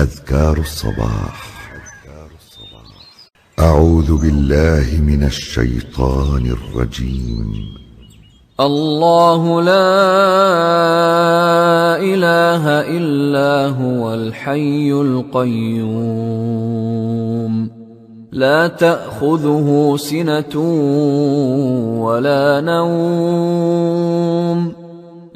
أذكار الصباح. أعوذ بالله من الشيطان الرجيم. الله لا إله إلا هو الحي القيوم. لا تأخذه سنة ولا نوم.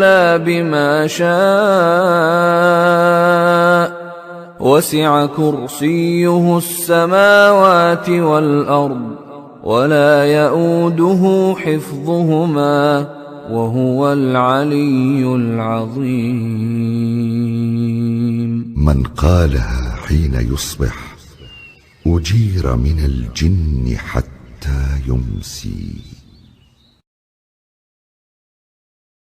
إلا بما شاء. وسع كرسيه السماوات والأرض ولا يئوده حفظهما وهو العلي العظيم. من قالها حين يصبح أجير من الجن حتى يمسي.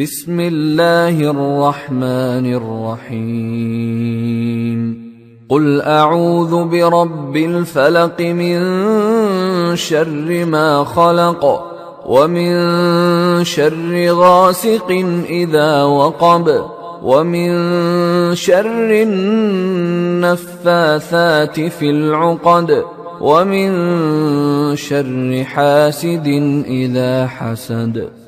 بسم الله الرحمن الرحيم. قل أعوذ برب الفلق من شر ما خلق ومن شر غاسق إذا وقب ومن شر النفاثات في العقد ومن شر حاسد إذا حسد.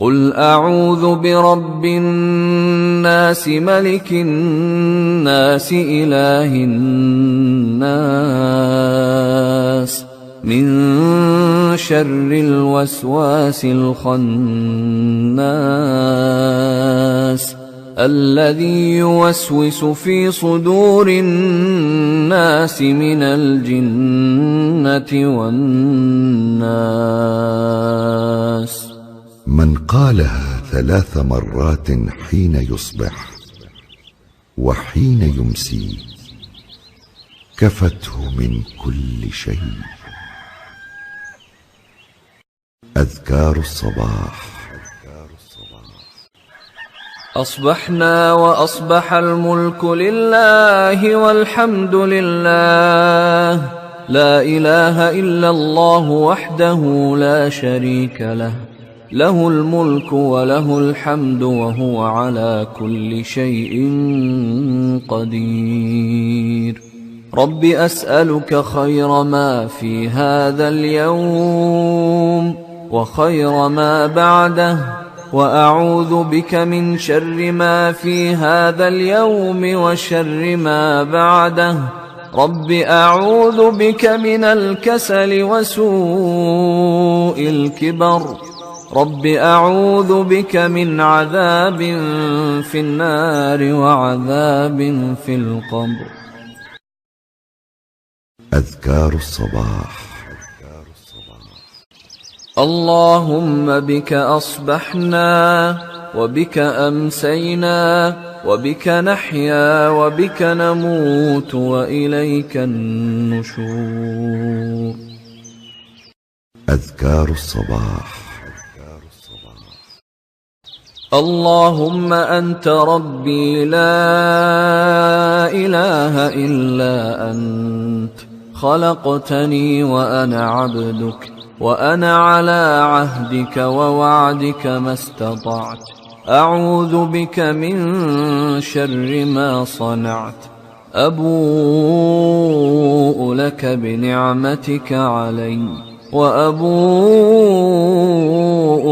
قل اعوذ برب الناس ملك الناس اله الناس من شر الوسواس الخناس الذي يوسوس في صدور الناس من الجنة والناس من قالها ثلاث مرات حين يصبح وحين يمسي كفته من كل شيء. أذكار الصباح. أصبحنا وأصبح الملك لله والحمد لله. لا إله إلا الله وحده لا شريك له. له الملك وله الحمد وهو على كل شيء قدير. رب أسألك خير ما في هذا اليوم وخير ما بعده وأعوذ بك من شر ما في هذا اليوم وشر ما بعده. رب أعوذ بك من الكسل وسوء الكبر. رب أعوذ بك من عذاب في النار وعذاب في القبر. أذكار الصباح. اللهم بك أصبحنا وبك أمسينا وبك نحيا وبك نموت وإليك النشور. أذكار الصباح. اللهم أنت ربي لا إله إلا أنت. خلقتني وأنا عبدك وأنا على عهدك ووعدك ما استطعت. أعوذ بك من شر ما صنعت. أبوء لك بنعمتك علي. وأبوء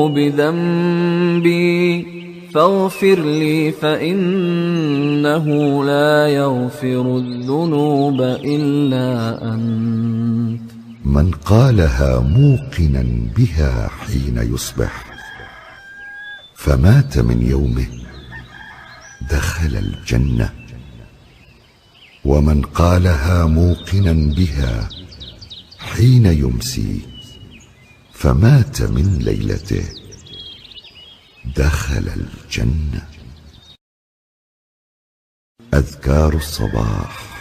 بذنبي فاغفر لي فإنه لا يغفر الذنوب إلا أنت. من قالها موقنا بها حين يصبح فمات من يومه دخل الجنة. ومن قالها موقنا بها حين يمسي فمات من ليلته. دخل الجنة. أذكار الصباح.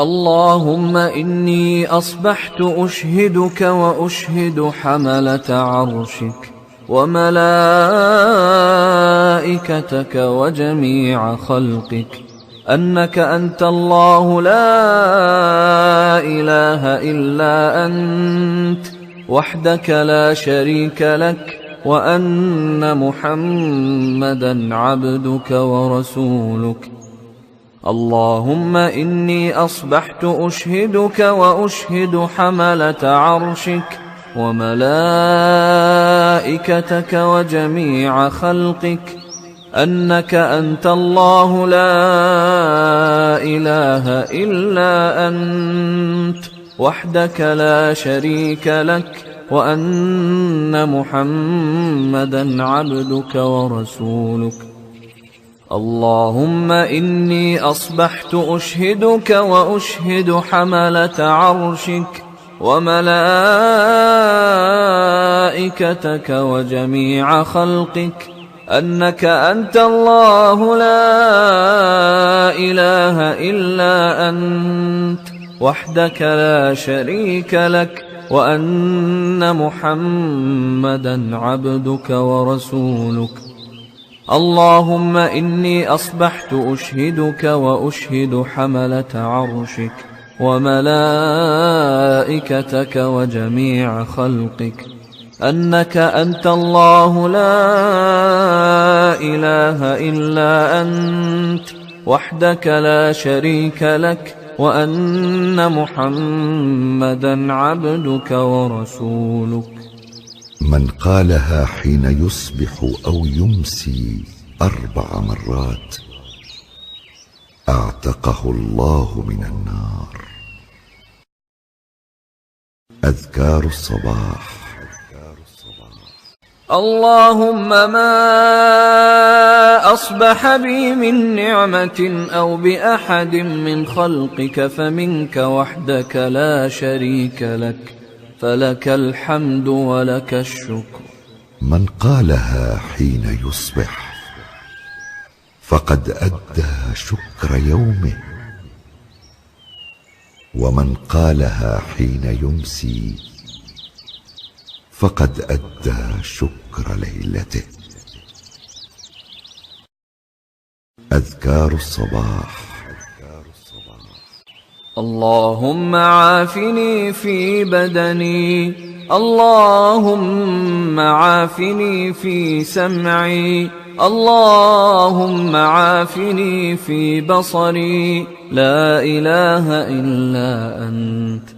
اللهم إني أصبحت أشهدك وأشهد حملة عرشك وملائكتك وجميع خلقك. أنك أنت الله لا إله إلا أنت وحدك لا شريك لك وأن محمدا عبدك ورسولك. اللهم إني أصبحت أشهدك وأشهد حملة عرشك وملائكتك وجميع خلقك. أنك أنت الله لا إله إلا أنت وحدك لا شريك لك وأن محمدا عبدك ورسولك. اللهم إني أصبحت أشهدك وأشهد حملة عرشك وملائكتك وجميع خلقك. أنك أنت الله لا إله إلا أنت وحدك لا شريك لك وأن محمدا عبدك ورسولك. اللهم إني أصبحت أشهدك وأشهد حملة عرشك وملائكتك وجميع خلقك. أنك أنت الله لا إله إلا أنت وحدك لا شريك لك وأن محمدا عبدك ورسولك. من قالها حين يصبح أو يمسي أربع مرات أعتقه الله من النار. أذكار الصباح. اللهم ما أصبح بي من نعمة أو بأحد من خلقك فمنك وحدك لا شريك لك فلك الحمد ولك الشكر. من قالها حين يصبح فقد أدى شكر يومه ومن قالها حين يمسي فقد أدى شكر ليلته. أذكار الصباح. اللهم عافني في بدني. اللهم عافني في سمعي. اللهم عافني في بصري. لا إله إلا أنت.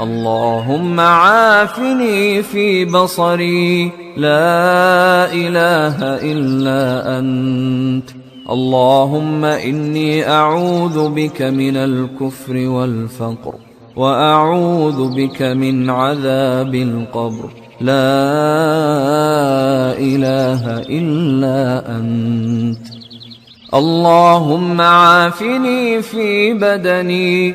اللهم عافني في بصري. لا إله إلا أنت. اللهم إني أعوذ بك من الكفر والفقر وأعوذ بك من عذاب القبر. لا إله إلا أنت. اللهم عافني في بدني.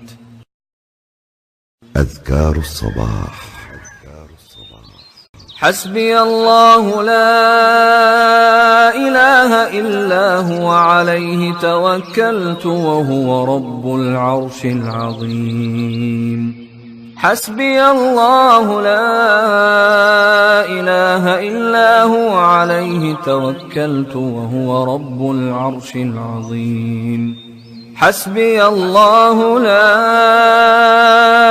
أذكار الصباح. حسبي الله لا إله إلا هو عليه توكلت وهو رب العرش العظيم. حسبي الله لا إله إلا هو عليه توكلت وهو رب العرش العظيم. حسبي الله لا إله إلا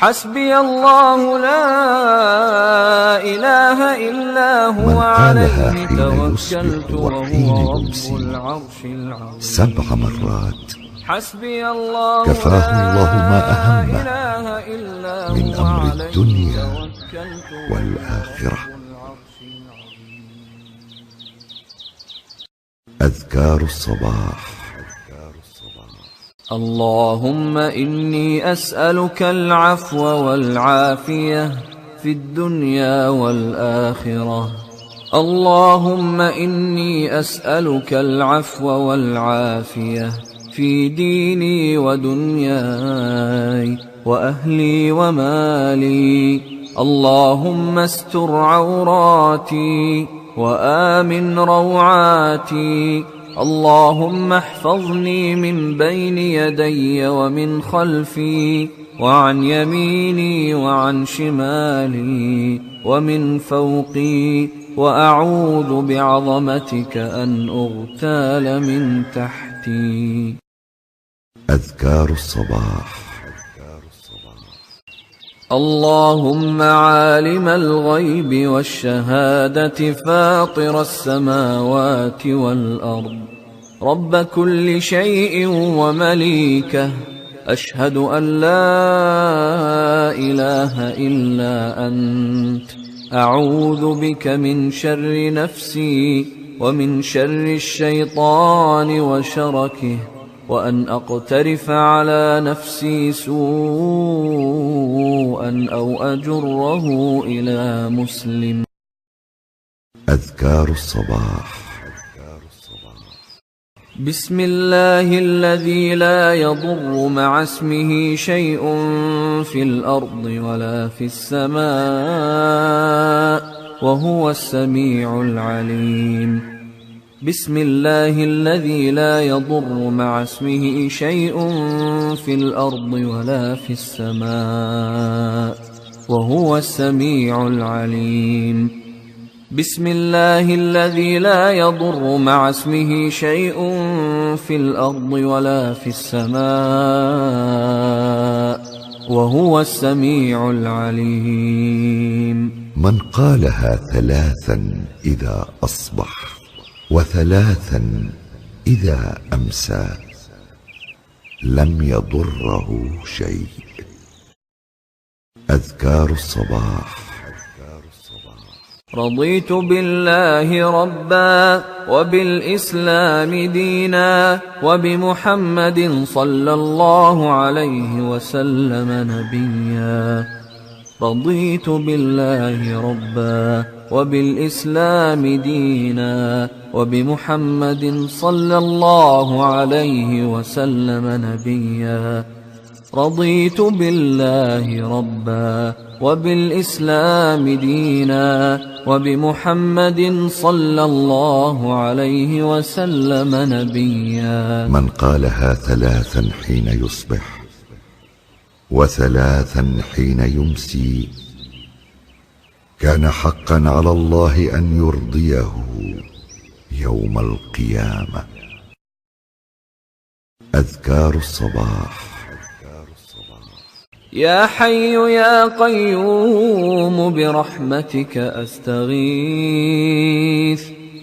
حسبي الله لا إله إلا هو عليه توكلت وهو رب العرش العظيم. سبع مرات. حسبي الله كفاه الله ما أهمه إلا من أمر الدنيا والآخرة. أذكار الصباح. اللهم إني أسألك العفو والعافية في الدنيا والآخرة. اللهم إني أسألك العفو والعافية في ديني ودنياي وأهلي ومالي. اللهم استر عوراتي وآمن روعاتي اللهم احفظني من بين يدي ومن خلفي وعن يميني وعن شمالي ومن فوقي وأعوذ بعظمتك أن أغتال من تحتي. أذكار الصباح. اللهم عالم الغيب والشهادة فاطر السماوات والأرض. رب كل شيء ومليكه. أشهد أن لا إله إلا أنت. أعوذ بك من شر نفسي ومن شر الشيطان وشركه. وأن أقترف على نفسي سوءا أو أجره إلى مسلم. أذكار الصباح. بسم الله الذي لا يضر مع اسمه شيء في الأرض ولا في السماء وهو السميع العليم. بسم الله الذي لا يضر مع اسمه شيء في الأرض ولا في السماء وهو السميع العليم. بسم الله الذي لا يضر مع اسمه شيء في الأرض ولا في السماء وهو السميع العليم. من قالها ثلاثا إذا أصبح. وثلاثا إذا أمسى لم يضره شيء. أذكار الصباح. رضيت بالله ربا وبالإسلام دينا وبمحمد صلى الله عليه وسلم نبيا. رضيت بالله ربا وبالإسلام دينا وبمحمد صلى الله عليه وسلم نبيا. رضيت بالله ربا وبالإسلام دينا وبمحمد صلى الله عليه وسلم نبيا. من قالها ثلاثا حين يصبح وثلاثا حين يمسي كان حقا على الله أن يرضيه يوم القيامة. أذكار الصباح. يا حي يا قيوم برحمتك أستغيث.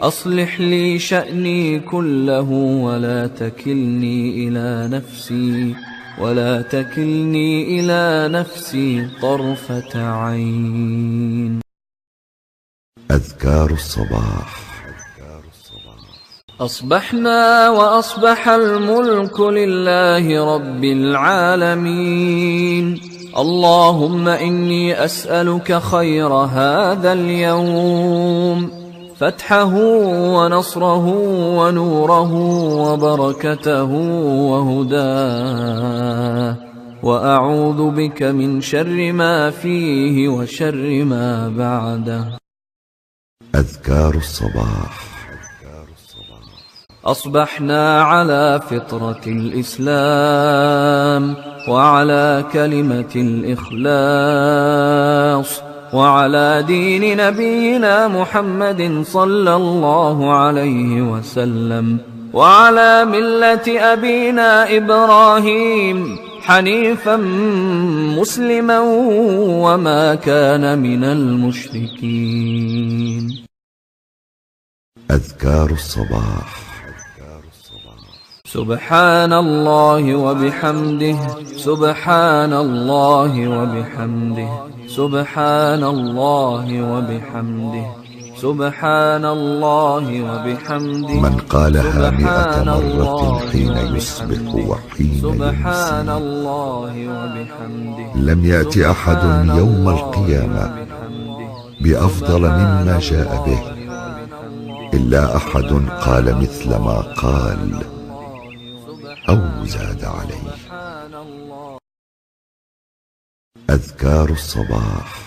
أصلح لي شأني كله ولا تكلني إلى نفسي ولا تكلني إلى نفسي طرفة عين. أذكار الصباح. أصبحنا وأصبح الملك لله رب العالمين. اللهم إني أسألك خير هذا اليوم. فتحه ونصره ونوره وبركته وهداه. وأعوذ بك من شر ما فيه وشر ما بعده. أذكار الصباح. أصبحنا على فطرة الإسلام وعلى كلمة الإخلاص وعلى دين نبينا محمد صلى الله عليه وسلم وعلى ملة أبينا إبراهيم حنيفا مسلما وما كان من المشركين. أذكار الصباح. سبحان الله وبحمده سبحان الله وبحمده سبحان الله وبحمده. سبحان الله وبحمده. من قالها مئة مرة حين. يصبح وحين سبحان الله وبحمده. لم يأت أحد يوم القيامة. بأفضل مما جاء به. إلا أحد قال مثل ما قال أو زاد عليه. أذكار الصباح.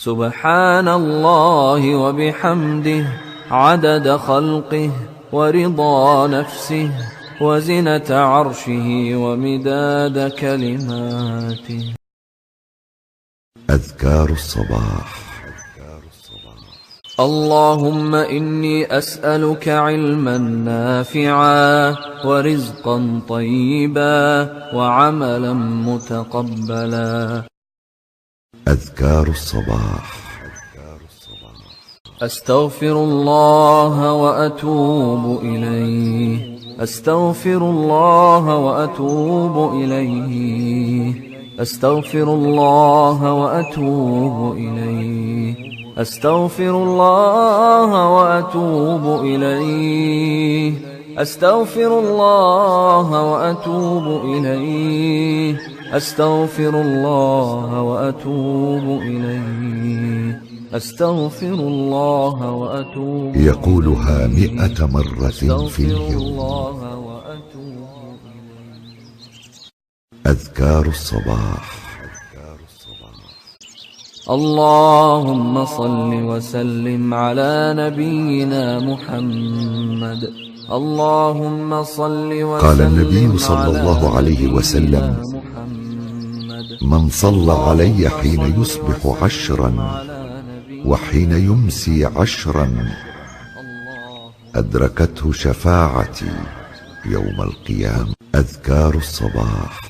سبحان الله وبحمده عدد خلقه ورضا نفسه وزنة عرشه ومداد كلماته. أذكار الصباح. اللهم إني أسألك علما نافعا ورزقا طيبا وعملا متقبلا. أذكار الصباح. أستغفر الله وأتوب إليه. أستغفر الله وأتوب إليه. أستغفر الله وأتوب إليه. أستغفر الله وأتوب إليه. أستغفر الله وأتوب إليه. أستغفر الله وأتوب إليه. أستغفر الله وأتوب يقولها مئة مرة في اليوم. الله وأتوب أذكار الصباح. اللهم صل وسلم على نبينا محمد. اللهم صل وسلم قال النبي صلى الله عليه وسلم محمد. من صلى علي حين يصبح عشرا وحين يمسي عشرا أدركته شفاعتي يوم القيامة أذكار الصباح.